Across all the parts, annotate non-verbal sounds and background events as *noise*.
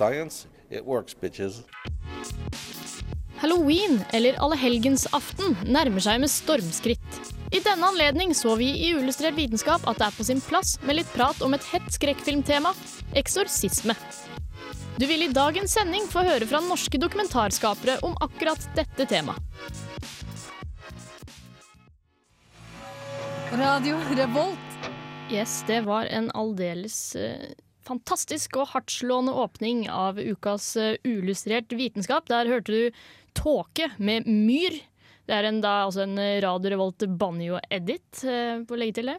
Science, it works, bitches. Halloween, eller allehelgensaften, nærmer seg med stormskritt. I denne anledning så vi i Uillustrert vitenskap at det er på sin plass med litt prat om et hett skrekkfilmtema eksorsisme. Du vil i dagens sending få høre fra norske dokumentarskapere om akkurat dette temaet. Radio Revolt. Yes, det var en aldeles eh, fantastisk og hardtslående åpning av ukas uh, Uillustrert vitenskap. Der hørte du Tåke med Myr. Det er en, da, altså en eh, Radio Revolt banjo-edit, for på å legge til det.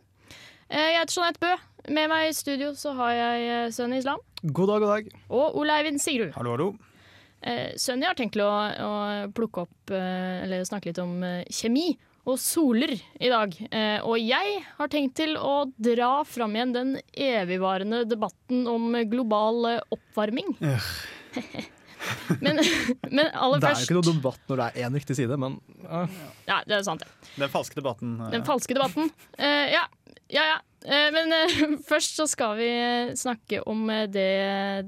Eh, jeg heter Jeanette Bø. Med meg i studio så har jeg Sønn Islam God dag, god dag. og Ole Eivind Sigrud. Hallo, hallo. Uh, Sønn har tenkt å, å plukke opp, eh, eller snakke litt om eh, kjemi og soler i dag. Eh, og jeg har tenkt til å dra fram igjen den evigvarende debatten om global eh, oppvarming. *laughs* men, men aller Det er jo ikke noe debatt når det er én riktig side, men ja. Ja, det er sant, det. Den falske debatten. eh, Den falske debatten. Eh, ja, ja. ja. Eh, men eh, *laughs* først så skal vi snakke om det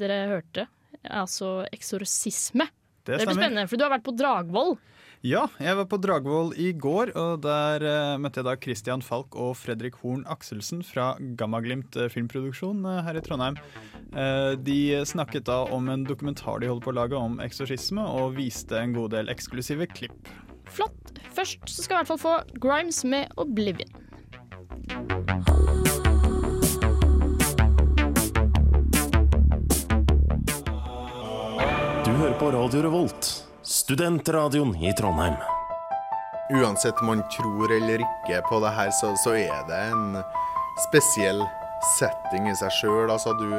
dere hørte. Altså eksorsisme. det Det blir spennende, for du har vært på Dragvoll. Ja, jeg var på Dragvoll i går, og der uh, møtte jeg da Christian Falk og Fredrik Horn Akselsen fra Gammaglimt eh, filmproduksjon uh, her i Trondheim. Uh, de snakket da om en dokumentar de holdt på å lage om eksorsisme, og viste en god del eksklusive klipp. Flott. Først så skal vi i hvert fall få Grimes med Oblivion. Du hører på Radio Revolt, studentradioen i Trondheim. Uansett man tror eller ikke på det her, så, så er det en spesiell setting i seg sjøl. Altså, du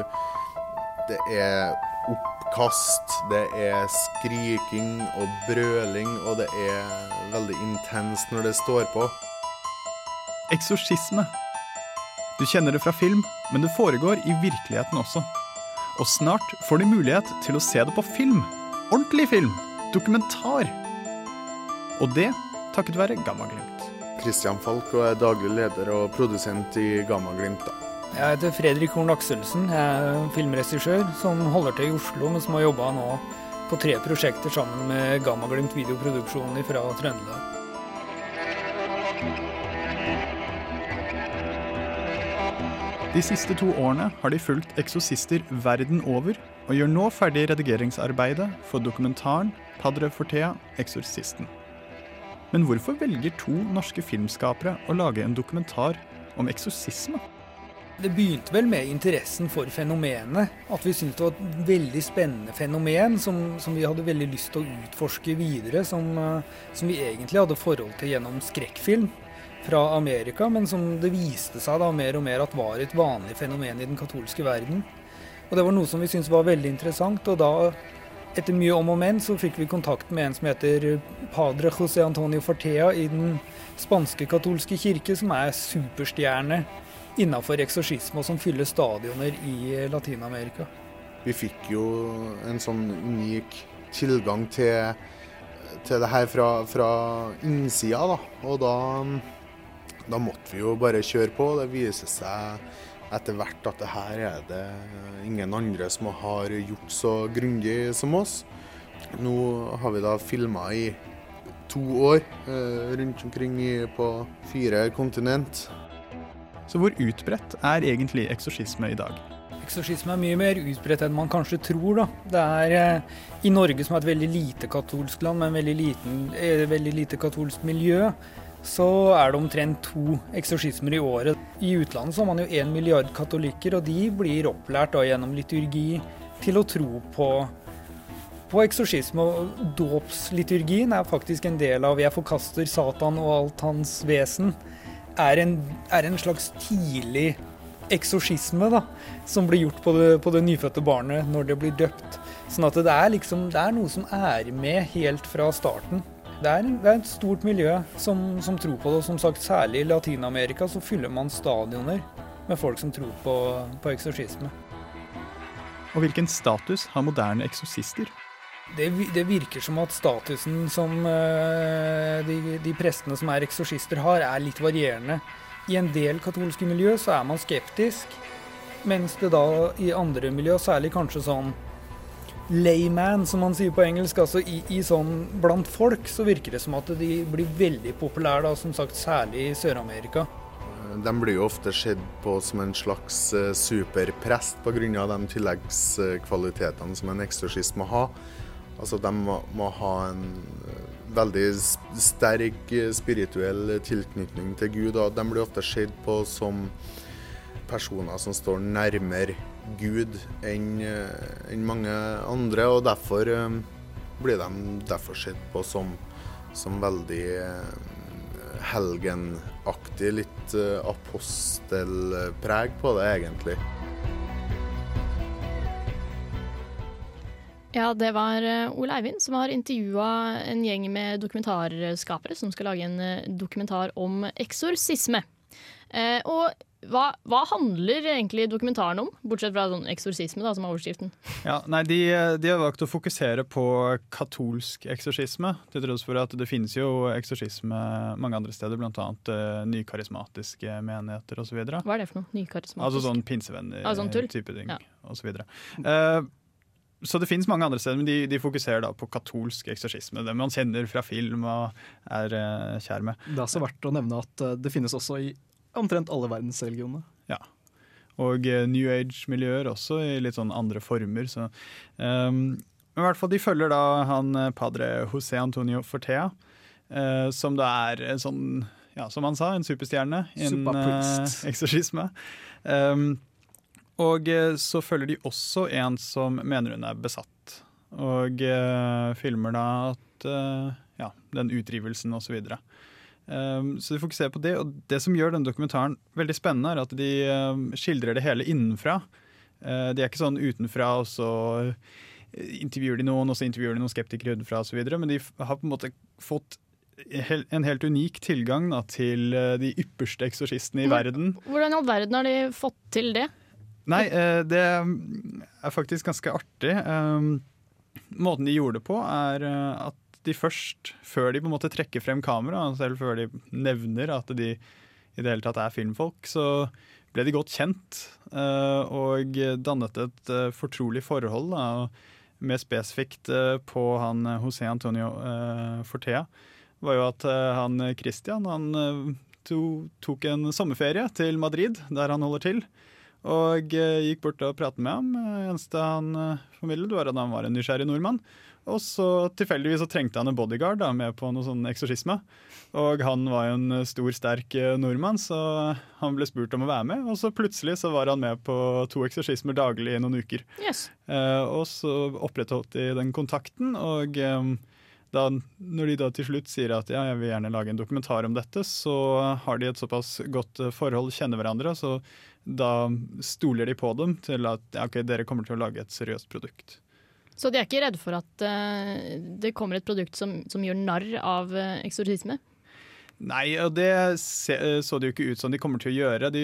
Det er oppkast, det er skriking og brøling, og det er veldig intenst når det står på. Eksorsisme. Du kjenner det fra film, men det foregår i virkeligheten også. Og snart får du mulighet til å se det på film. Ordentlig film. Dokumentar. Og det takket være Gammaglimt. Christian Falk og er daglig leder og produsent i Gammaglimt. Jeg heter Fredrik Horn Akselsen. Jeg er filmregissør som holder til i Oslo, men som har jobba nå på tre prosjekter sammen med Gammaglimt videoproduksjon fra Trøndelag. De siste to årene har de fulgt eksosister verden over, og gjør nå ferdig redigeringsarbeidet for dokumentaren Padre Fortea Eksorsisten. Men hvorfor velger to norske filmskapere å lage en dokumentar om eksorsisme? Det begynte vel med interessen for fenomenet. At vi syntes det var et veldig spennende fenomen som, som vi hadde veldig lyst til å utforske videre. Som, eh, som vi egentlig hadde forhold til gjennom skrekkfilm fra Amerika, men som det viste seg da mer og mer at var et vanlig fenomen i den katolske verden. Og det var noe som vi syntes var veldig interessant. Og da, etter mye om og men, så fikk vi kontakt med en som heter padre José Antonio Fortea i den spanske katolske kirke, som er superstjerne innafor eksorsisme, og som fyller stadioner i Latin-Amerika. Vi fikk jo en sånn unik tilgang til, til det her fra, fra innsida, da. Og da, da måtte vi jo bare kjøre på. Det viser seg etter hvert at det her er det ingen andre som har gjort så grundig som oss. Nå har vi da filma i to år eh, rundt omkring på fire kontinent. Så hvor utbredt er egentlig eksorsisme i dag? Eksorsisme er mye mer utbredt enn man kanskje tror. da. Det er eh, I Norge, som er et veldig lite katolsk land med veldig, liten, eh, veldig lite katolsk miljø, så er det omtrent to eksorsismer i året. I utlandet så har man jo én milliard katolikker, og de blir opplært da gjennom liturgi til å tro på, på eksorsisme. Og dåpsliturgien er faktisk en del av 'jeg forkaster Satan og alt hans vesen'. Er en, er en slags tidlig eksorsisme da, som blir gjort på det, på det nyfødte barnet når det blir døpt. Sånn at det er, liksom, det er noe som er med helt fra starten. Det er, det er et stort miljø som, som, tror på det. og Som sagt, særlig i Latin-Amerika så fyller man stadioner med folk som tror på, på eksorsisme. Og hvilken status har moderne eksorsister? Det, det, virker som at statusen som uh, de, de, prestene som er eksorsister har, er litt varierende. I en del katolske miljø så er man skeptisk, mens det da i andre miljø, særlig kanskje sånn layman, som man sier på engelsk, altså i, i, sånn blant folk, så virker det som at de blir veldig populære, da, som sagt særlig i Sør-Amerika. De blir jo ofte sett på som en slags eh, superprest pga. de tilleggskvalitetene som en eksorsist må ha. Altså De må, må ha en eh, veldig sterk eh, spirituell tilknytning til Gud, og de blir ofte sett på som personer som står nærmere Gud enn eh, en mange andre, og derfor eh, blir de derfor sett på som, som veldig eh, helgenaktig. Litt apostelpreg på det, egentlig. Ja, det var Ole Eivind som har intervjua en gjeng med dokumentarskapere som skal lage en dokumentar om eksorsisme. Og hva, hva, handler egentlig dokumentaren om, bortsett fra sånn eksorsisme, da, som er overskriften? Ja, nei, de, de, har valgt å fokusere på katolsk eksorsisme, til tross for at det finnes jo eksorsisme mange andre steder, bl.a. Uh, nykarismatiske menigheter osv. Hva er det for noe? Nykarismatisk? Altså sånn pinsevenner-type ah, sånn ting ja. osv. Så, uh, så det finnes mange andre steder, men de, de, fokuserer da på katolsk eksorsisme. Det man kjenner fra film og er uh, kjær med. Det er også verdt å nevne at det finnes også i omtrent alle verdensreligionene. Ja. Og uh, New Age-miljøer også, i litt sånn andre former. Så, um, i hvert fall De følger da han eh, padre José Antonio Fortea, uh, som da er en sånn, ja, som han sa, en superstjerne innen uh, *laughs* eksorsisme. Um, og så følger de også en som mener hun er besatt, og filmer da at ja, den utdrivelsen osv. Og, så Um, så de fokuserer på det, og det som gjør denne dokumentaren veldig spennende, er at de um, skildrer det hele innenfra. Uh, de er ikke sånn utenfra, og så intervjuer de noen, og så intervjuer de noen skeptikere utenfra osv., men de har på en måte fått en helt unik tilgang da, til uh, de ypperste eksorsistene i verden. Hvordan i all verden har de fått til det? Nei, uh, det er faktisk ganske artig. Um, måten de gjorde det på, er at de først, før de på en måte trekker frem kamera, selv før de nevner at de i det hele tatt er filmfolk, så ble de godt kjent uh, og dannet et uh, fortrolig forhold. Mer spesifikt uh, på han José Antonio Fortea, var jo at han Christian han to, tok en sommerferie til Madrid, der han holder til. Og gikk bort og pratet med ham. Eneste han formidlet, var at han var en nysgjerrig nordmann. Og så tilfeldigvis så trengte han en bodyguard da, med på noe sånn eksorsisme. Og han var jo en stor, sterk eh, nordmann, så han ble spurt om å være med. Og så plutselig så var han med på to eksorsismer daglig i noen uker. Yes. Eh, og så opprettholdt de den kontakten, og eh, da, når de da til slutt sier at ja, jeg vil gjerne lage en dokumentar om dette, så har de et såpass godt forhold, kjenner hverandre, så da stoler de på dem til at ja, ok, dere kommer til å lage et seriøst produkt. Så de er ikke redde for at uh, det kommer et produkt som, som gjør narr av uh, eksorsisme? Nei, og det eh, så det jo ikke ut som de kommer til å gjøre. De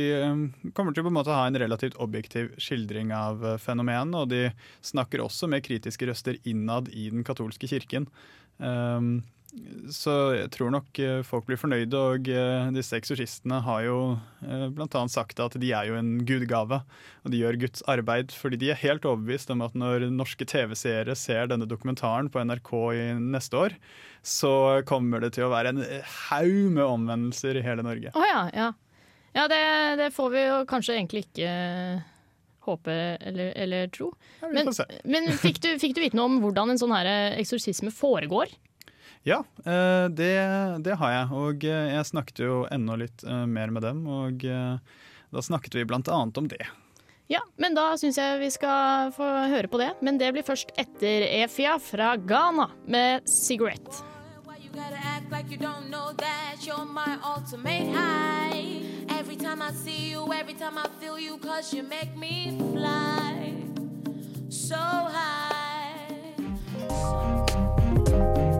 kommer til å på en måte ha en relativt objektiv skildring av fenomenet, og de snakker også med kritiske røster innad i den katolske kirken. Um, så jeg tror nok eh, folk blir fornøyde, og eh, disse eksorsistene har jo eh, bl.a. sagt at de er jo en gudgave, og de gjør Guds arbeid fordi de er helt overbevist om at når norske TV-seere ser denne dokumentaren på NRK i neste år, så kommer det til å være en haug med omvendelser i hele Norge. Oh, ja, ja. ja det, det, får vi jo kanskje egentlig ikke håpe eller, eller tro. Ja, men, men fikk, du, fikk du vite noe om hvordan en sånn her eksorsisme foregår? Ja, eh, det, det, har jeg. Og eh, jeg snakket jo enda litt eh, mer med dem, og da snakket vi blant annet om det. Ja, men da syns jeg vi skal få høre på det. Men det blir først etter Efia fra Ghana med 'Cigarette'. Every time I see you, every time I feel you, cause you make me fly so high. Eksorsisten,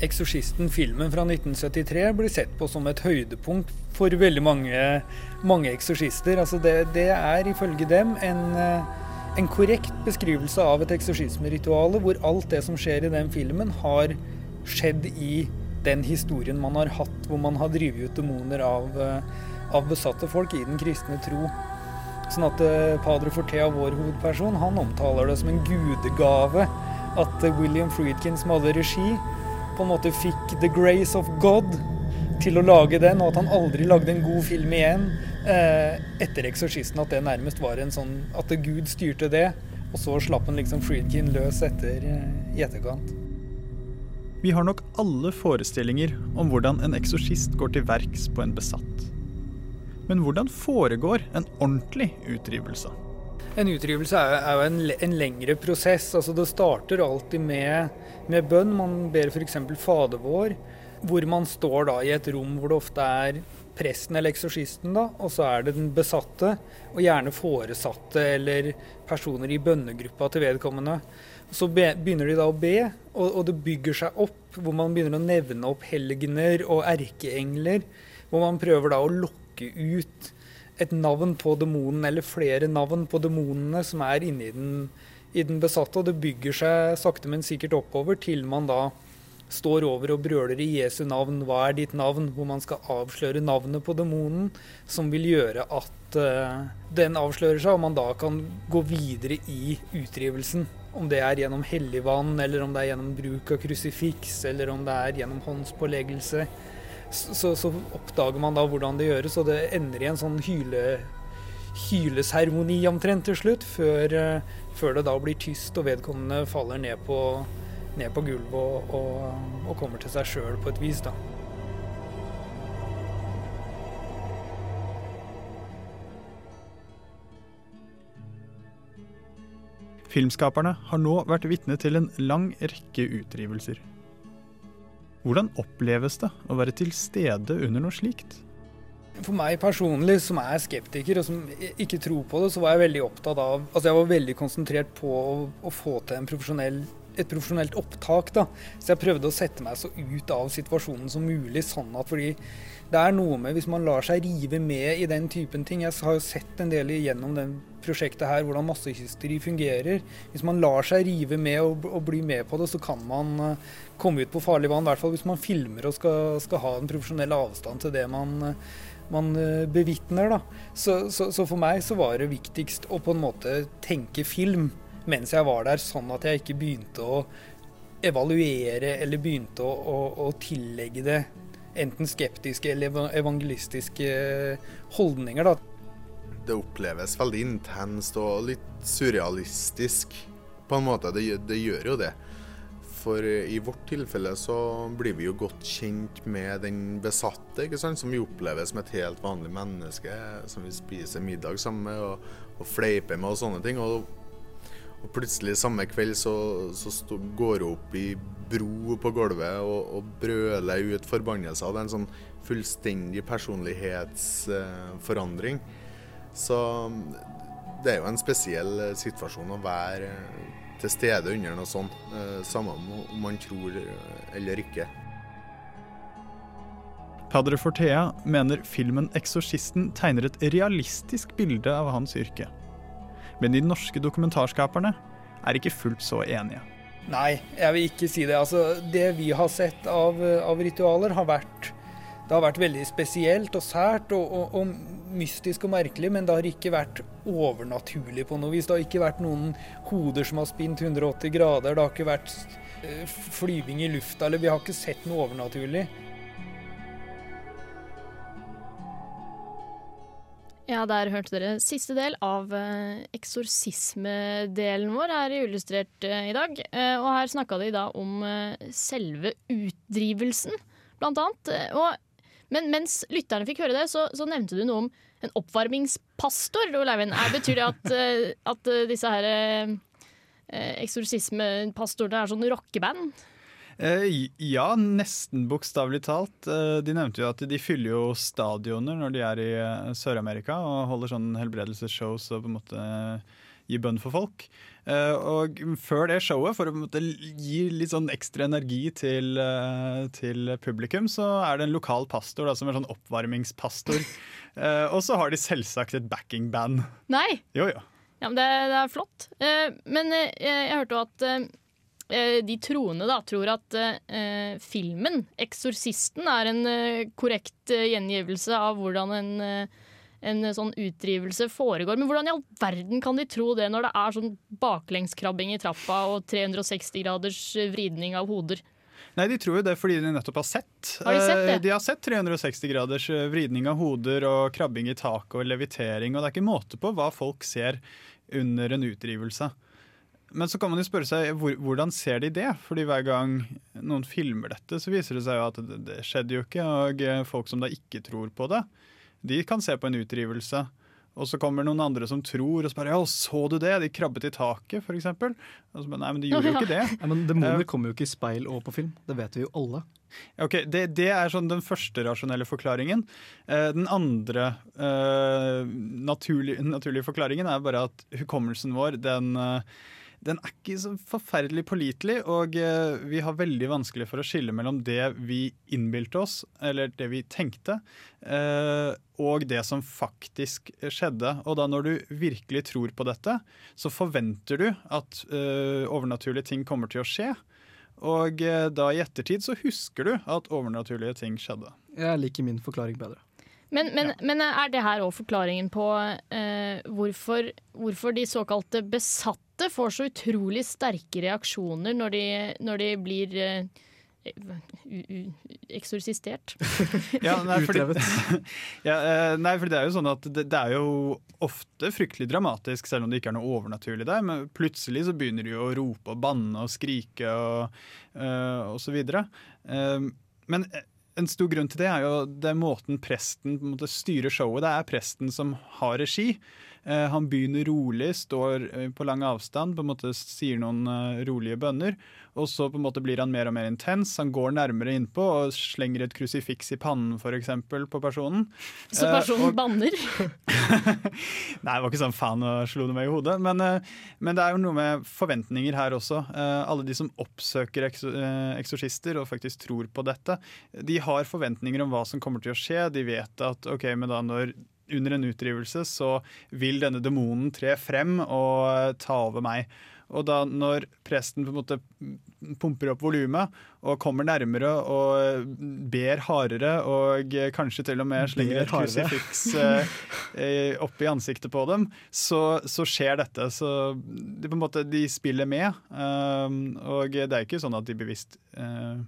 filmen fra 1973, blir sett på som et høydepunkt for veldig mange, mange eksorsister. Altså det, det, er ifølge dem en, eh, en korrekt beskrivelse av et eksorsismeritual hvor alt det som skjer i den filmen, har skjedd i den historien man har hatt, hvor man har drevet ut demoner av, eh, av besatte folk i den kristne tro. Sånn at eh, Padre Fortea, vår hovedperson, han omtaler det som en gudegave at William Friedkin som hadde regi, på en måte fikk the grace of God til å lage den, og at han aldri lagde en god film igjen eh, etter 'Eksorsisten'. At det nærmest var en sånn At Gud styrte det, og så slapp han liksom Friedkin løs etter eh, i etterkant. Vi har nok alle forestillinger om hvordan en eksorsist går til verks på en besatt. Men hvordan foregår en ordentlig utdrivelse? En utrivelse er, jo en, en, lengre prosess. altså Det starter alltid med, med bønn. Man ber f.eks. Fader vår, hvor man står da i et rom hvor det ofte er presten eller eksorsisten, da, og så er det den besatte, og gjerne foresatte eller personer i bønnegruppa til vedkommende. Så be, begynner de da å be, og, og, det bygger seg opp, hvor man begynner å nevne opp helgener og erkeengler. Hvor man prøver da å lokke ut et navn på demonen, eller flere navn på demonene som er inni den, i den besatte. Og det bygger seg sakte, men sikkert oppover til man da står over og brøler i Jesu navn, hva er ditt navn? Hvor man skal avsløre navnet på demonen, som vil gjøre at uh, den avslører seg, og man da kan gå videre i utdrivelsen. Om det er gjennom hellig vann, eller om det er gjennom bruk av krusifiks, eller om det er gjennom håndspåleggelse så, så, oppdager man da hvordan det gjøres, og det ender i en sånn hyle, hyleseremoni omtrent til slutt, før, uh, før, det da blir tyst og vedkommende faller ned på, ned på gulvet og, og, og, kommer til seg sjøl på et vis. da. Filmskaperne har nå vært vitne til en lang rekke utdrivelser. Hvordan oppleves det å være til stede under noe slikt? For meg personlig, som er skeptiker og som ikke tror på det, så var jeg veldig opptatt av Altså jeg var veldig konsentrert på å, å få til profesjonell, et profesjonelt opptak. da. Så jeg prøvde å sette meg så ut av situasjonen som mulig. sånn at fordi det er noe med hvis man lar seg rive med i den typen ting. Jeg har jo sett en del gjennom den prosjektet her hvordan massehysteri fungerer. Hvis man lar seg rive med og, og bli med på det, så kan man uh, komme ut på farlig vann. I hvert fall hvis man filmer og skal, skal ha en profesjonell avstand til det man, uh, man uh, bevitner. Så, så, så, for meg så var det viktigst å på en måte tenke film mens jeg var der, sånn at jeg ikke begynte å evaluere eller begynte å, å, å tillegge det enten skeptiske eller evangelistiske holdninger. da det oppleves veldig intenst og litt surrealistisk på en måte. Det, det, gjør jo det. For i vårt tilfelle så blir vi jo godt kjent med den besatte, ikke sant? som vi opplever som et helt vanlig menneske som vi spiser middag sammen med og, og fleiper med og sånne ting. Og, og plutselig samme kveld så, så stå, går hun opp i bro på gulvet og, og brøler ut forbannelser. Det er en sånn fullstendig personlighetsforandring. Så det er jo en spesiell eh, situasjon å være eh, til stede under noe sånt, eh, samme om man tror eller ikke. Padre Fortea mener filmen 'Eksorsisten' tegner et realistisk bilde av hans yrke. Men de norske dokumentarskaperne er ikke fullt så enige. Nei, jeg vil ikke si det. Altså, det vi har sett av, av ritualer, har vært har vært veldig spesielt og sært og, og, og, mystisk og merkelig, men det har ikke vært overnaturlig på noe vis. Det har ikke vært noen hoder som har spint 180 grader, det har ikke vært uh, flyving i lufta, eller vi har ikke sett noe overnaturlig. Ja, der hørte dere siste del av uh, eksorsismedelen vår her Illustrert uh, i dag. Uh, og her snakka de da om selve utdrivelsen, blant annet. Og Men mens lytterne fikk høre det, så, så nevnte du noe om en oppvarmingspastor. Er- Betyr det at, eh, at eh, disse her eh, eh, eksorsismepastorene er sånn rockeband? Eh, ja, nesten bokstavelig talt. Eh, de nevnte jo at de fyller jo stadioner når de er i eh, Sør-Amerika og holder sånn helbredelsesshows og på en måte gi bønn for folk. Og før det showet, for å på en måte gi litt sånn ekstra energi til, til publikum, så er det en lokal pastor da, som er sånn oppvarmingspastor. Og så har de selvsagt et backingband. Nei! Jo, jo. Ja, men det, det er flott. Men jeg hørte jo at de troende da tror at eh, filmen 'Eksorsisten' er en eh, korrekt eh, gjengivelse av hvordan en, eh, en sånn utdrivelse foregår. Men hvordan i all verden kan de tro det når det er sånn baklengskrabbing i trappa og 360 graders vridning av hoder? Nei, De tror jo det fordi de nettopp har sett. Har de sett det? Eh, De har sett 360 graders eh, vridning av hoder og krabbing i taket og levitering. Og det er ikke måte på hva folk ser under en utdrivelse. Men så kan man jo spørre seg hvor, hvordan ser de det? Fordi hver gang noen filmer dette, så viser det seg jo at det, det skjedde jo ikke. Og eh, folk som da ikke tror på det, de kan se på en utdrivelse. Og så kommer noen andre som tror, og bare ja, så du det? De krabbet i taket, f.eks. Og så bare nei, men de gjorde jo ikke det. *laughs* Ja, men Demoner Eh, kommer jo ikke i speil og på film. Det vet vi jo alle. Ok, det, det er sånn den første rasjonelle forklaringen. Eh, den andre eh, naturlig, naturlige forklaringen er bare at hukommelsen vår, den, den er ikke så forferdelig pålitelig. Og eh, vi har veldig vanskelig for å skille mellom det vi innbilte oss, eller det vi tenkte, eh, og det som faktisk skjedde. Og da når du virkelig tror på dette, så forventer du at eh, overnaturlige ting kommer til å skje. Og eh, da i ettertid så husker du at overnaturlige ting skjedde. Jeg liker min forklaring bedre. Men, men, men er det her òg forklaringen på eh, hvorfor, hvorfor de såkalte besatte får så utrolig sterke reaksjoner når de, når de blir eh, eksorsistert? *laughs* Ja, nei, fordi, *laughs* ja, eh, nei, for det er jo sånn at det, det er jo ofte fryktelig dramatisk, selv om det ikke er noe overnaturlig der. Men plutselig så begynner de jo å rope og banne og skrike og, eh, og så videre. Eh, men en stor grunn til det er jo det er måten presten på en måte styrer showet. Det er presten som har regi. Eh, han begynner rolig, står eh, på lang avstand, på en måte sier noen eh, rolige bønner. Og så på en måte blir han mer og mer intens. Han går nærmere innpå og slenger et krusifiks i pannen for eksempel, på personen. *laughs* Så Eh, personen og- banner? *laughs* Nei, det var ikke sånn faen og slo det meg i hodet. Men, eh, men det er jo noe med forventninger her også. Eh, Alle de som oppsøker eh, eksorsister og faktisk tror på dette, de har forventninger om hva som kommer til å skje. De vet at ok, men da når under en utdrivelse så vil denne demonen tre frem og eh, ta over meg. Og da når presten på en måte pumper opp volumet og kommer nærmere og ber hardere og kanskje til og med slenger et krusifiks eh, eh, opp i ansiktet på dem, så, så skjer dette. Så de, på en måte, de spiller med. Og det er ikke sånn at de bevisst eh,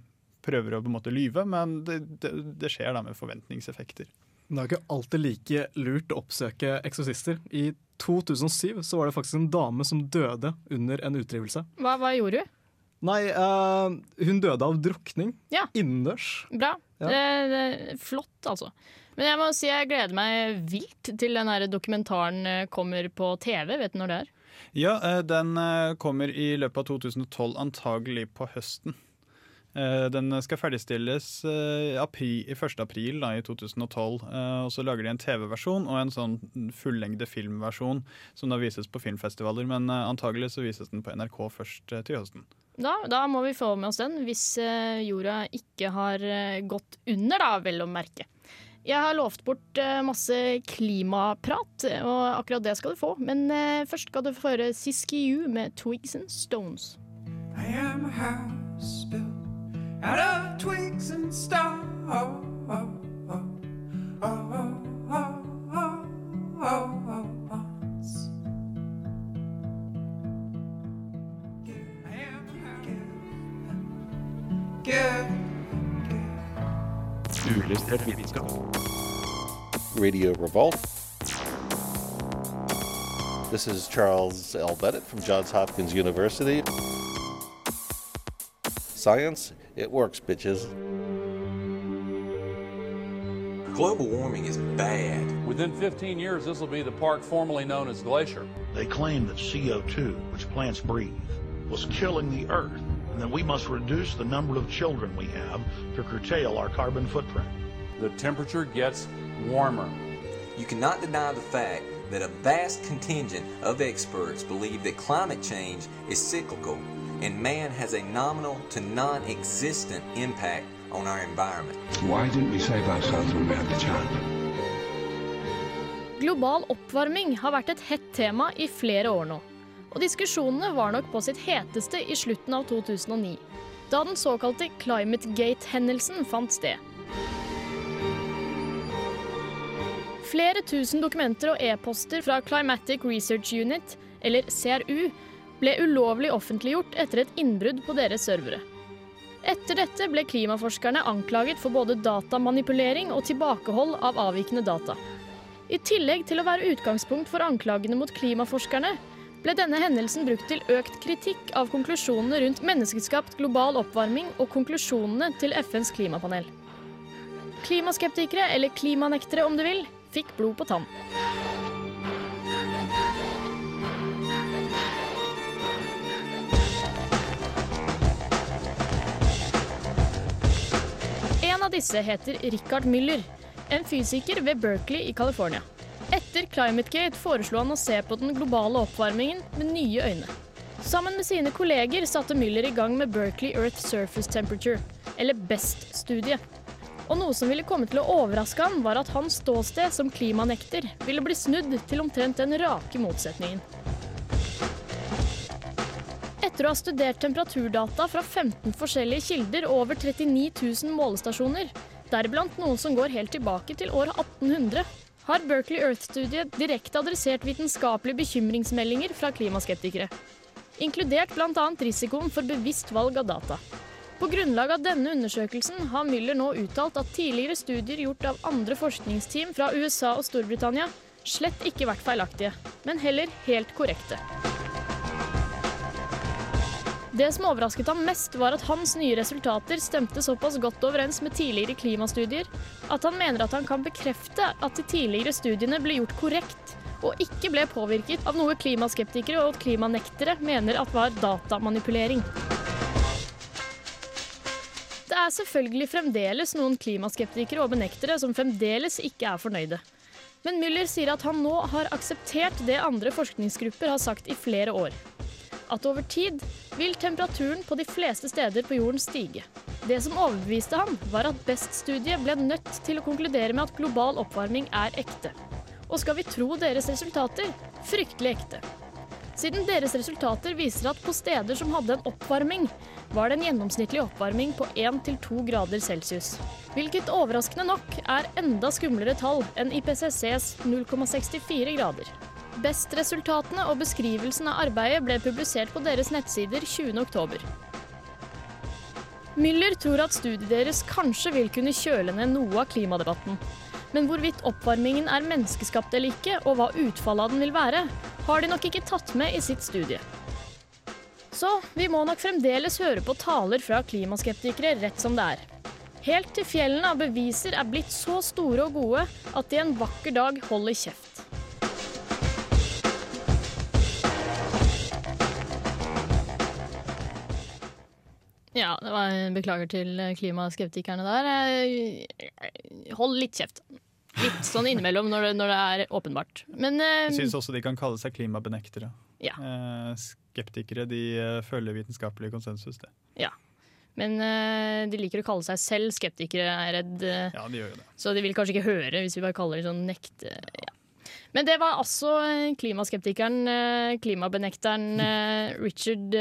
prøver å på en måte lyve, men det, det, det skjer da med forventningseffekter. Men det er ikke alltid like lurt å oppsøke eksorsister. I 2007 så var det faktisk en dame som døde under en utdrivelse. Hva, hva gjorde hun? Nei, uh, hun døde av drukning Ja. innendørs. Bra. Ja. Det, det, flott, altså. Men jeg må si jeg gleder meg vilt til den her dokumentaren eh, kommer på TV. Vet du når det er? Ja, eh, den kommer i løpet av 2012, antagelig på høsten. Eh, Den skal ferdigstilles eh, i 1. april da, i 2012. eh, Og så lager de en TV-versjon og en sånn fullengde filmversjon som da vises på filmfestivaler. Men antagelig så vises den på NRK først til høsten. Da, da må vi få med oss den, hvis jorda ikke har gått under, da, vel å merke. Jeg har lovt bort masse klimaprat, og akkurat det skal du få. Men først skal du få høre Siskiyou med Twigs and Stones. I am a house built out of twigs and stars. Radio Revolt. This is Charles L. Bennett from Johns Hopkins University. Science, it works, bitches. Global warming is bad. Within 15 years, this will be the park formerly known as Glacier. They claim that CO2, which plants breathe, was killing the earth, and that we must reduce the number of children we have to curtail our carbon footprint. The temperature gets warmer. You cannot deny the fact that a vast contingent of experts believe that climate change is cyclical and man has a nominal to non existent impact on our environment. Why didn't we save ourselves when we had the chance? Global oppvarming har vært et hett tema i flere år nå. Og diskusjonene var nok på sitt heteste i slutten av 2009, da den såkalte Climate Gate-hendelsen fant sted. Flere tusen dokumenter og e-poster fra Climatic Research Unit, eller CRU, ble ulovlig offentliggjort etter et innbrudd på deres servere. Etter dette ble klimaforskerne anklaget for både datamanipulering og tilbakehold av avvikende data. I tillegg til å være utgangspunkt for anklagene mot klimaforskerne, ble denne hendelsen brukt til økt kritikk av konklusjonene rundt menneskeskapt global oppvarming og konklusjonene til FNs klimapanel. Klimaskeptikere, eller klimanektere om du vil, fikk blod på tann. Av disse heter Richard Müller, en fysiker ved Berkeley i California. Etter Climategate foreslo han å se på den globale oppvarmingen med nye øyne. Sammen med sine kolleger satte Müller i gang med Berkeley Earth Surface Temperature, eller BEST-studiet. Og noe som ville komme til å overraske ham, var at hans ståsted som klimanekter ville bli snudd til omtrent den rake motsetningen. Etter å ha studert temperaturdata fra 15 forskjellige kilder og over 39 000 målestasjoner, deriblant noen som går helt tilbake til år 1800, har Berkeley Earth-studiet direkte adressert vitenskapelige bekymringsmeldinger fra klimaskeptikere. Inkludert bl.a. risikoen for bevisst valg av data. På grunnlag av denne undersøkelsen har Müller nå uttalt at tidligere studier gjort av andre forskningsteam fra USA og Storbritannia slett ikke vært feilaktige, men heller helt korrekte. Det som overrasket ham mest, var at hans nye resultater stemte såpass godt overens med tidligere klimastudier at han mener at han kan bekrefte at de tidligere studiene ble gjort korrekt, og ikke ble påvirket av noe klimaskeptikere og klimanektere mener at var datamanipulering. Det er selvfølgelig fremdeles noen klimaskeptikere og benektere som fremdeles ikke er fornøyde. Men Müller sier at han nå har akseptert det andre forskningsgrupper har sagt i flere år. At over tid vil temperaturen på de fleste steder på jorden stige. Det som overbeviste ham, var at BEST-studiet ble nødt til å konkludere med at global oppvarming er ekte. Og skal vi tro deres resultater fryktelig ekte. Siden deres resultater viser at på steder som hadde en oppvarming, var det en gjennomsnittlig oppvarming på 1-2 grader celsius. Hvilket overraskende nok er enda skumlere tall enn IPCCs 0,64 grader. Best-resultatene og beskrivelsen av arbeidet ble publisert på deres nettsider 20.10. Müller tror at studiet deres kanskje vil kunne kjøle ned noe av klimadebatten. Men hvorvidt oppvarmingen er menneskeskapt eller ikke, og hva utfallet av den vil være, har de nok ikke tatt med i sitt studie. Så vi må nok fremdeles høre på taler fra klimaskeptikere rett som det er. Helt til fjellene av beviser er blitt så store og gode at de en vakker dag holder kjeft. Ja, det var beklager til klimaskeptikerne der. Eh, Hold litt kjeft. Litt sånn innimellom når det, når det er åpenbart. Men eh, Jeg syns også de kan kalle seg klimabenektere. Ja. Eh, skeptikere de eh, følger vitenskapelig konsensus, det. Ja. Men eh, de liker å kalle seg selv skeptikere, er jeg redd. eh, Ja, de gjør jo det. Så de vil kanskje ikke høre hvis vi bare kaller dem sånn nekte... Ja. Men det var altså eh, klimaskeptikeren, eh, klimabenekteren eh, Richard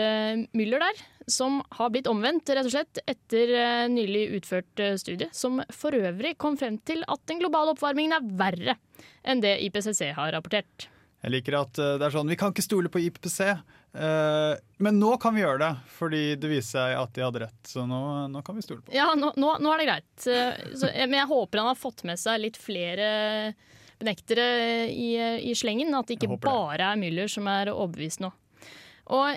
Müller der, som har blitt omvendt, rett og slett, etter nylig utført studie, som for øvrig kom frem til at den globale oppvarmingen er verre enn det IPCC har rapportert. Jeg liker at det er sånn Vi kan ikke stole på IPC, eh, men nå kan vi gjøre det. Fordi det viser seg at de hadde rett. Så nå, nå kan vi stole på det. Ja, nå, nå, nå er det greit. Så, men jeg håper han har fått med seg litt flere benektere i, i slengen. At det ikke bare er Müller som er overbevist nå. Og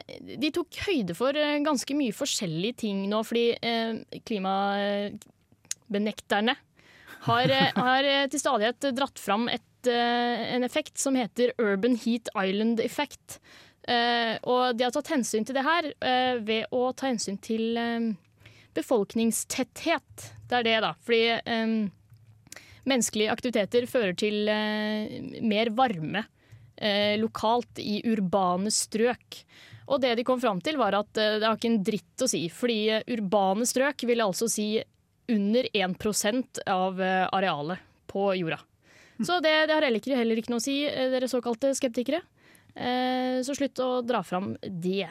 de tok høyde for eh, ganske mye forskjellige ting nå, fordi eh, klimabenekterne har, eh, *laughs* har eh, til stadighet dratt fram et, en effekt som heter Urban Heat Island Effect. Eh, og de har tatt hensyn til det her eh, ved å ta hensyn til befolkningstetthet. Det er det, da. Fordi menneskelige aktiviteter fører til eh, mer varme eh, lokalt i urbane strøk. Og det de kom fram til, var at eh, det har ikke en dritt å si. Fordi urbane strøk vil altså si under 1 av arealet på jorda. Så det, det har heller ikke, heller ikke noe å si, dere såkalte skeptikere. Så slutt å dra fram det.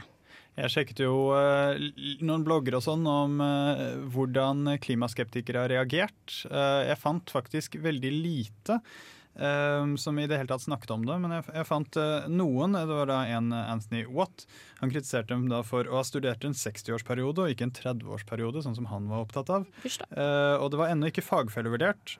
Jeg sjekket jo eh, noen blogger og sånn om eh, hvordan klimaskeptikere har reagert. Eh, jeg fant faktisk veldig lite som i det hele tatt snakket om det, men jeg, jeg fant eh, noen. Det var da en eh, Anthony Watt. Han kritiserte dem da for å ha studert en 60-årsperiode og ikke en 30-årsperiode, sånn som han var opptatt av. Eh, og det var ennå ikke fagfellevurdert,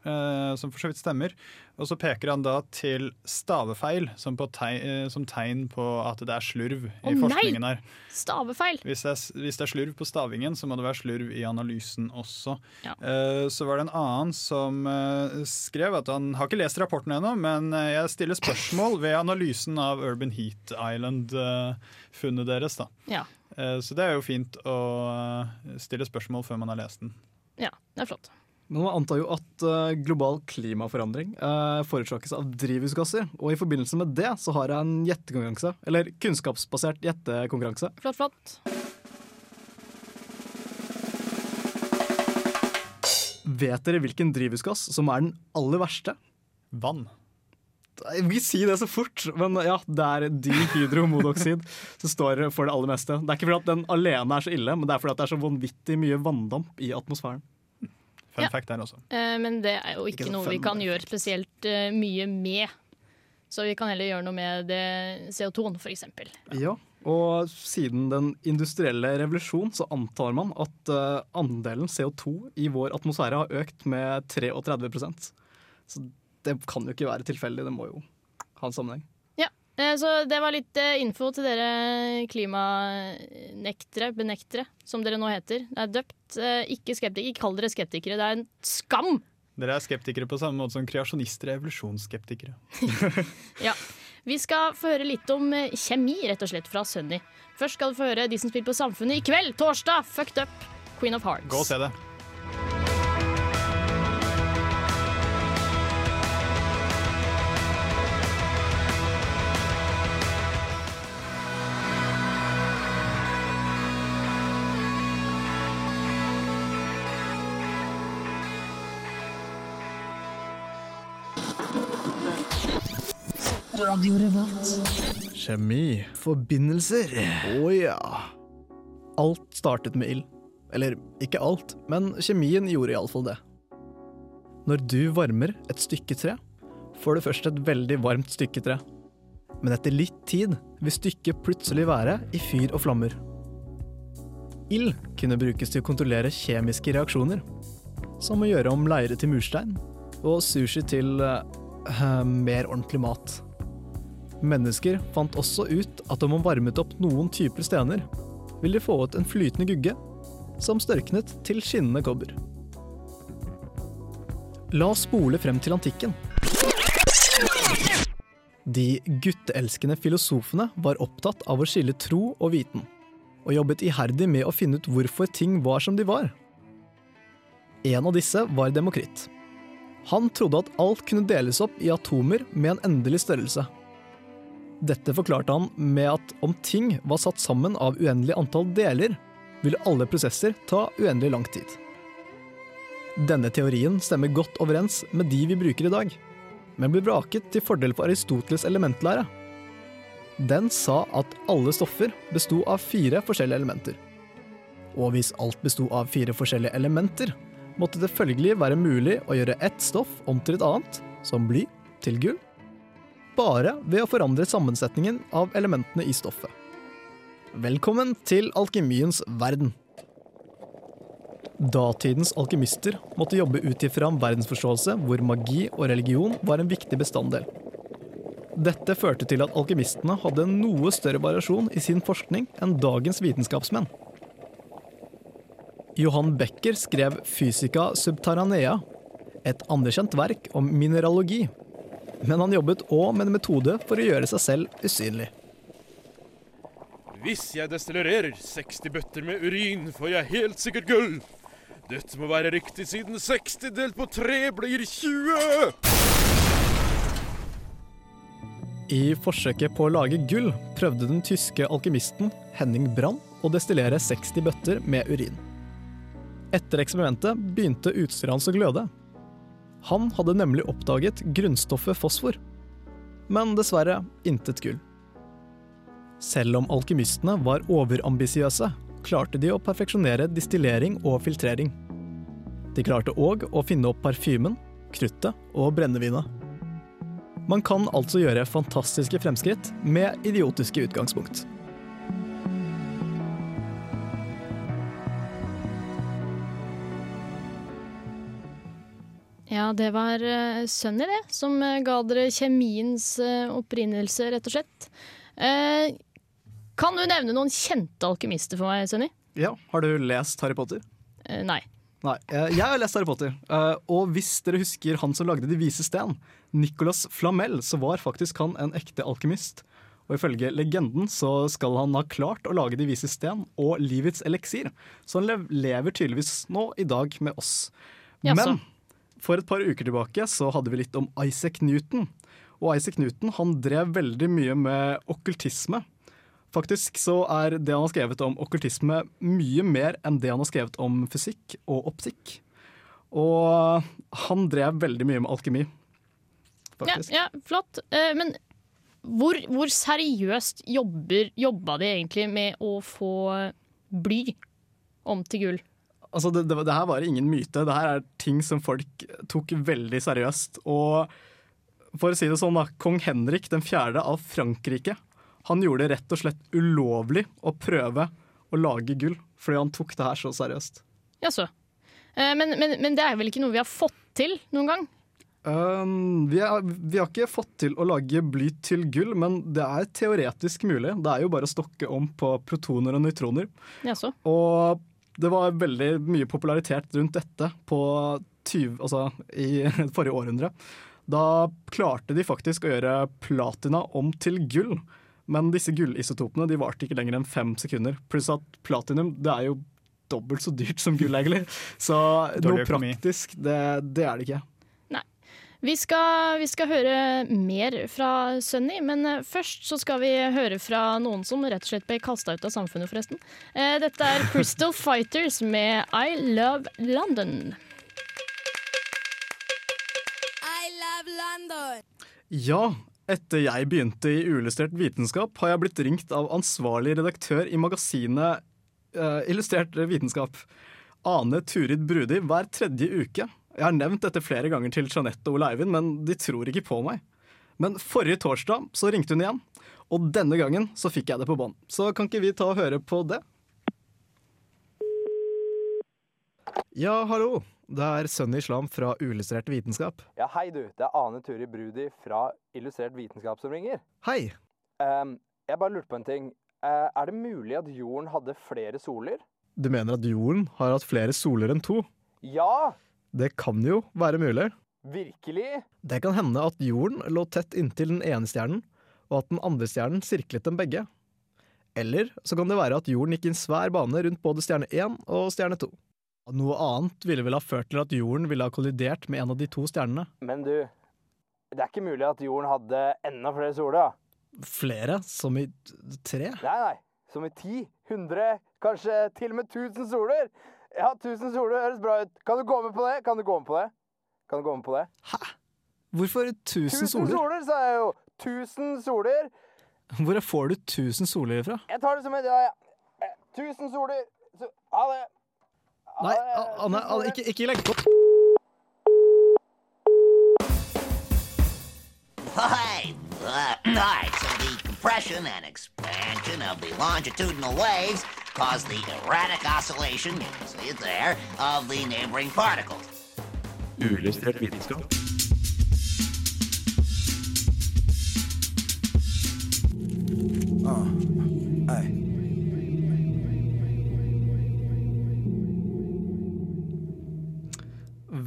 som for så vidt stemmer. Og så peker han da til stavefeil som, eh, som tegn på at det er slurv i oh, forskningen her. Stavefeil! Hvis det, er, hvis det er slurv på stavingen, så må det være slurv i analysen også. Ja. Så var det en annen som skrev at han har ikke lest rapporten ennå, men eh, jeg stiller spørsmål ved analysen av Urban Heat Island-funnet deres. da. Ja. Eh, så det er jo fint å eh, stille spørsmål før man har lest den. ja, det er flott. Men man antar jo at eh, global klimaforandring uh, forårsakes av drivhusgasser. Og i forbindelse med det så har jeg en gjettekonkurranse. Eller kunnskapsbasert gjettekonkurranse. Flott, flott. Vet dere hvilken drivhusgass som er den aller verste? Vann. Jeg vil ikke si det så fort, men ja, det er dihydromonoksid *laughs* som står for det aller meste. Det er ikke fordi at den alene er så ille, men det er fordi at det er så vanvittig mye vanndamp i atmosfæren. Fun Ja. fact der også. Eh, men det er jo ikke, Ikke noe vi kan gjøre spesielt uh, mye med. Så vi kan heller gjøre noe med det CO2-en, for eksempel. Ja, og siden den industrielle revolusjon så antar man at uh, andelen CO2 i vår atmosfære har økt med 33 Så det kan jo ikke være tilfeldig, det må jo ha en sammenheng. Ja, eh, så det var litt eh, info til dere klimanektere, benektere, som dere nå heter. Det er døpt. eh, Ikke skeptikere, ikke kall dere skeptikere. Det er en skam! Dere er skeptikere på samme måte som kreasjonister er evolusjonsskeptikere. *laughs* Ja. Vi skal få høre litt om kjemi, rett og slett, fra Sunny. Først skal du få høre de som spiller på Samfunnet i kveld, torsdag. Fucked Up, Queen of Hearts. Gå og se det. Kjemi. Forbindelser. Å ja. Alt startet med ild. Eller ikke alt, men kjemien gjorde iallfall det. Når du varmer et stykke tre, får du først et veldig varmt stykke tre. Men etter litt tid vil stykket plutselig være i fyr og flammer. Ild kunne brukes til å kontrollere kjemiske reaksjoner, som å gjøre om leire til murstein og sushi til uh, mer ordentlig mat. Mennesker fant også ut at om man varmet opp noen typer stener, ville de få ut en flytende gugge som størknet til skinnende kobber. La oss spole frem til antikken. De gutteelskende filosofene var opptatt av å skille tro og viten, og jobbet iherdig med å finne ut hvorfor ting var som de var. En av disse var Demokritt. Han trodde at alt kunne deles opp i atomer med en endelig størrelse. Dette forklarte han med at om ting var satt sammen av uendelig antall deler, ville alle prosesser ta uendelig lang tid. Denne teorien stemmer godt overens med de vi bruker i dag, men blir vraket til fordel for Aristoteles elementlære. Den sa at alle stoffer besto av fire forskjellige elementer. Og hvis alt besto av fire forskjellige elementer, måtte det følgelig være mulig å gjøre ett stoff om til et annet, som bly til gull, bare ved å forandre sammensetningen av elementene i stoffet. Velkommen til alkemiens verden. Datidens alkymister måtte jobbe ut ifra en verdensforståelse hvor magi og religion var en viktig bestanddel. Dette førte til at alkymistene hadde en noe større variasjon i sin forskning enn dagens vitenskapsmenn. Johan Becker skrev Physica subterranea, Et anerkjent verk om mineralogi. Men han jobbet òg med en metode for å gjøre seg selv usynlig. Hvis jeg destillererer 60 bøtter med urin, får jeg helt sikkert gull. Dette må være riktig, siden 60 delt på 3 blir 20! I forsøket på å lage gull prøvde den tyske alkymisten Henning Brann å destillere 60 bøtter med urin. Etter eksperimentet begynte utstyret hans å gløde. Han hadde nemlig oppdaget grunnstoffet fosfor. Men dessverre intet gull. Selv om alkymistene var overambisiøse, klarte de å perfeksjonere distillering og filtrering. De klarte òg å finne opp parfymen, kruttet og brennevinet. Man kan altså gjøre fantastiske fremskritt med idiotiske utgangspunkt. Ja, det var uh, Sunny, det, som eh, ga dere kjemiens eh, opprinnelse, rett og slett. Eh, kan du nevne noen kjente alkymister for meg, Sunny? Ja, Har du lest Harry Potter? Eh, nei. Nei, eh, Jeg har lest Harry Potter, eh, og hvis dere husker han som lagde De vise sten, Nicolas Flamel, så var faktisk han en ekte alkymist. Og ifølge legenden så skal han ha klart å lage De vise sten og livets eliksir. Så han lev lever tydeligvis nå i dag med oss. Jaså. For et par uker tilbake så hadde vi litt om Isaac Newton. Og Isaac Newton han drev veldig mye med okkultisme. Faktisk så er det han har skrevet om okkultisme mye mer enn det han har skrevet om fysikk og optikk. Og han drev veldig mye med alkemi, Ja, faktisk. ja, flott. Eh, men hvor, hvor seriøst jobber, jobba de egentlig med å få bly om til gull? Altså, det, det, det her var ingen myte. Det her er ting som folk tok veldig seriøst. Og for å si det sånn, da. Kong Henrik den fjerde av Frankrike han gjorde det rett og slett ulovlig å prøve å lage gull, fordi han tok det her så seriøst. Jaså. Eh, men, men, men det er vel ikke noe vi har fått til noen gang? Um, vi, er, vi har ikke fått til å lage bly til gull, men det er teoretisk mulig. Det er jo bare å stokke om på protoner og nøytroner. Jaså. Og det var veldig mye popularitet rundt dette på 20, altså, i *laughs* forrige århundre. Da klarte de faktisk å gjøre platina om til gull. Men disse gullisotopene de varte ikke lenger enn fem sekunder. Pluss at platinum det er jo dobbelt så dyrt som gull, egentlig. Så noe praktisk, det, det er det ikke. Vi skal, vi skal høre mer fra Sunny, men eh, først så skal vi høre fra noen som rett og slett ble kasta ut av samfunnet, forresten. Eh, Dette er Crystal *laughs* Fighters med I Love London. I love London. Ja, etter jeg begynte i Uillustrert vitenskap, har jeg blitt ringt av ansvarlig redaktør i magasinet uh, Illustrert vitenskap, Ane Turid Brudi, hver tredje uke. Jeg har nevnt dette flere ganger til Jeanette og Ole Eivind, men de tror ikke på meg. Men forrige torsdag så ringte hun igjen, og denne gangen så fikk jeg det på bånd. Så kan ikke vi ta og høre på det? Ja, hallo. Det er Sunny Islam fra Uillustrert vitenskap. Ja, hei du. Det er Ane Turi Brudi fra Illustrert vitenskap som ringer. Hei. Um, jeg bare lurte på en ting. Uh, er det mulig at jorden hadde flere soler? Du mener at jorden har hatt flere soler enn to? Ja! Det kan jo være mulig. Virkelig? Det kan hende at jorden lå tett inntil den ene stjernen, og at den andre stjernen sirklet dem begge. Eller så kan det være at jorden gikk i en svær bane rundt både stjerne 1 og stjerne 2. Noe annet ville vel ha ført til at jorden ville ha kollidert med en av de to stjernene. Men du, det er ikke mulig at jorden hadde enda flere soler. Flere? Som i tre? Nei, nei. Som i ti, hundre, kanskje til og med tusen soler. Ja, tusen soler høres bra ut. Kan du gå med på det? Kan du gå med på det? Kan du gå med på det? Hvorfor tusen soler? soler, sa jeg jo! Tusen soler. Hvor får du tusen soler ifra? Jeg tar det som et ja, ja. Eh, Tusen soler. Så, ha det. Nei, Anne, Anne ikke, ikke legg på. Hei! Uh, Alright, so the compression and expansion of the longitudinal waves cause the erratic oscillation, you can see it there, of the neighboring particles. Uillustrert vitenskap. Ah, ei.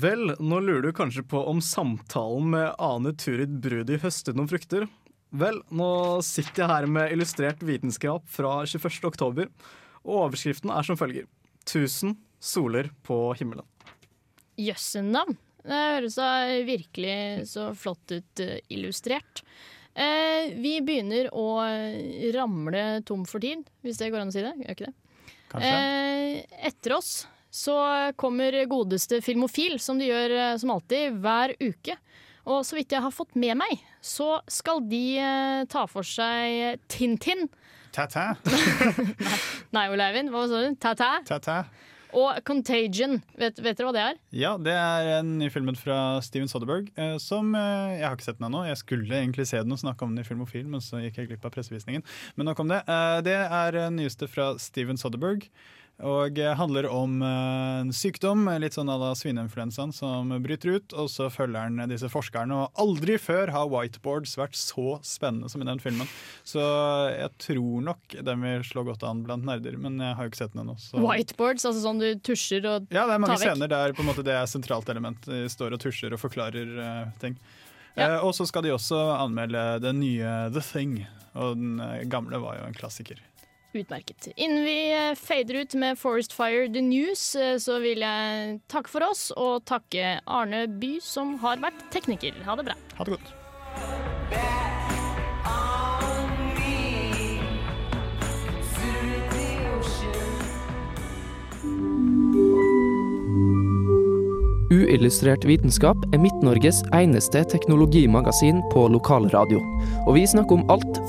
Vel, nå lurer du kanskje på om samtalen med Ane Turid Brudi høstet noen frukter. Vel, nå sitter jeg her med illustrert vitenskap fra 21. oktober, og overskriften er som følger. 1000 soler på himmelen. Jøssenavn. Det høres da virkelig så flott ut eh, illustrert. Eh, vi begynner å ramle tom for tid, hvis det går an å si det. Gjør ikke det? Eh, etter oss så kommer godeste Filmofil, som de gjør eh, som alltid hver uke. Og så vidt jeg har fått med meg, så skal de eh, ta for seg Tintin. Ta-ta. *laughs* Nei, Ole Eivind, hva sa du? Ta-ta? Ta-ta. Og Contagion. Vet, vet dere hva det er? Ja, det er en ny film fra Steven Soderberg eh, som eh, Jeg har ikke sett den ennå. Jeg skulle egentlig se den og snakke om den i Filmofil, men så gikk jeg glipp av pressevisningen. Men nok om det. Eh, det er eh, nyeste fra Steven Soderberg. Og eh, handler om eh, en sykdom, litt sånn à la svineinfluensaen, som bryter ut. Og så følger han disse forskerne, og aldri før har whiteboards vært så spennende som i den filmen. Så jeg tror nok den vil slå godt an blant nerder, men jeg har jo ikke sett den ennå. Whiteboards, altså sånn du tusjer og tar vekk? ja, det er mange scener der på en måte det er sentralt element. De står og tusjer og forklarer uh, ting. Eh, og så skal de også anmelde den nye The Thing. Og den gamle var jo en klassiker. Utmerket. Innen vi eh, fader ut med Forest Fire The News, eh, så vil jeg takke for oss og takke Arne By, som har vært tekniker. Ha det bra. Ha det godt. Uillustrert vitenskap er Midt-Norges eneste teknologimagasin på lokalradio. Og vi snakker om alt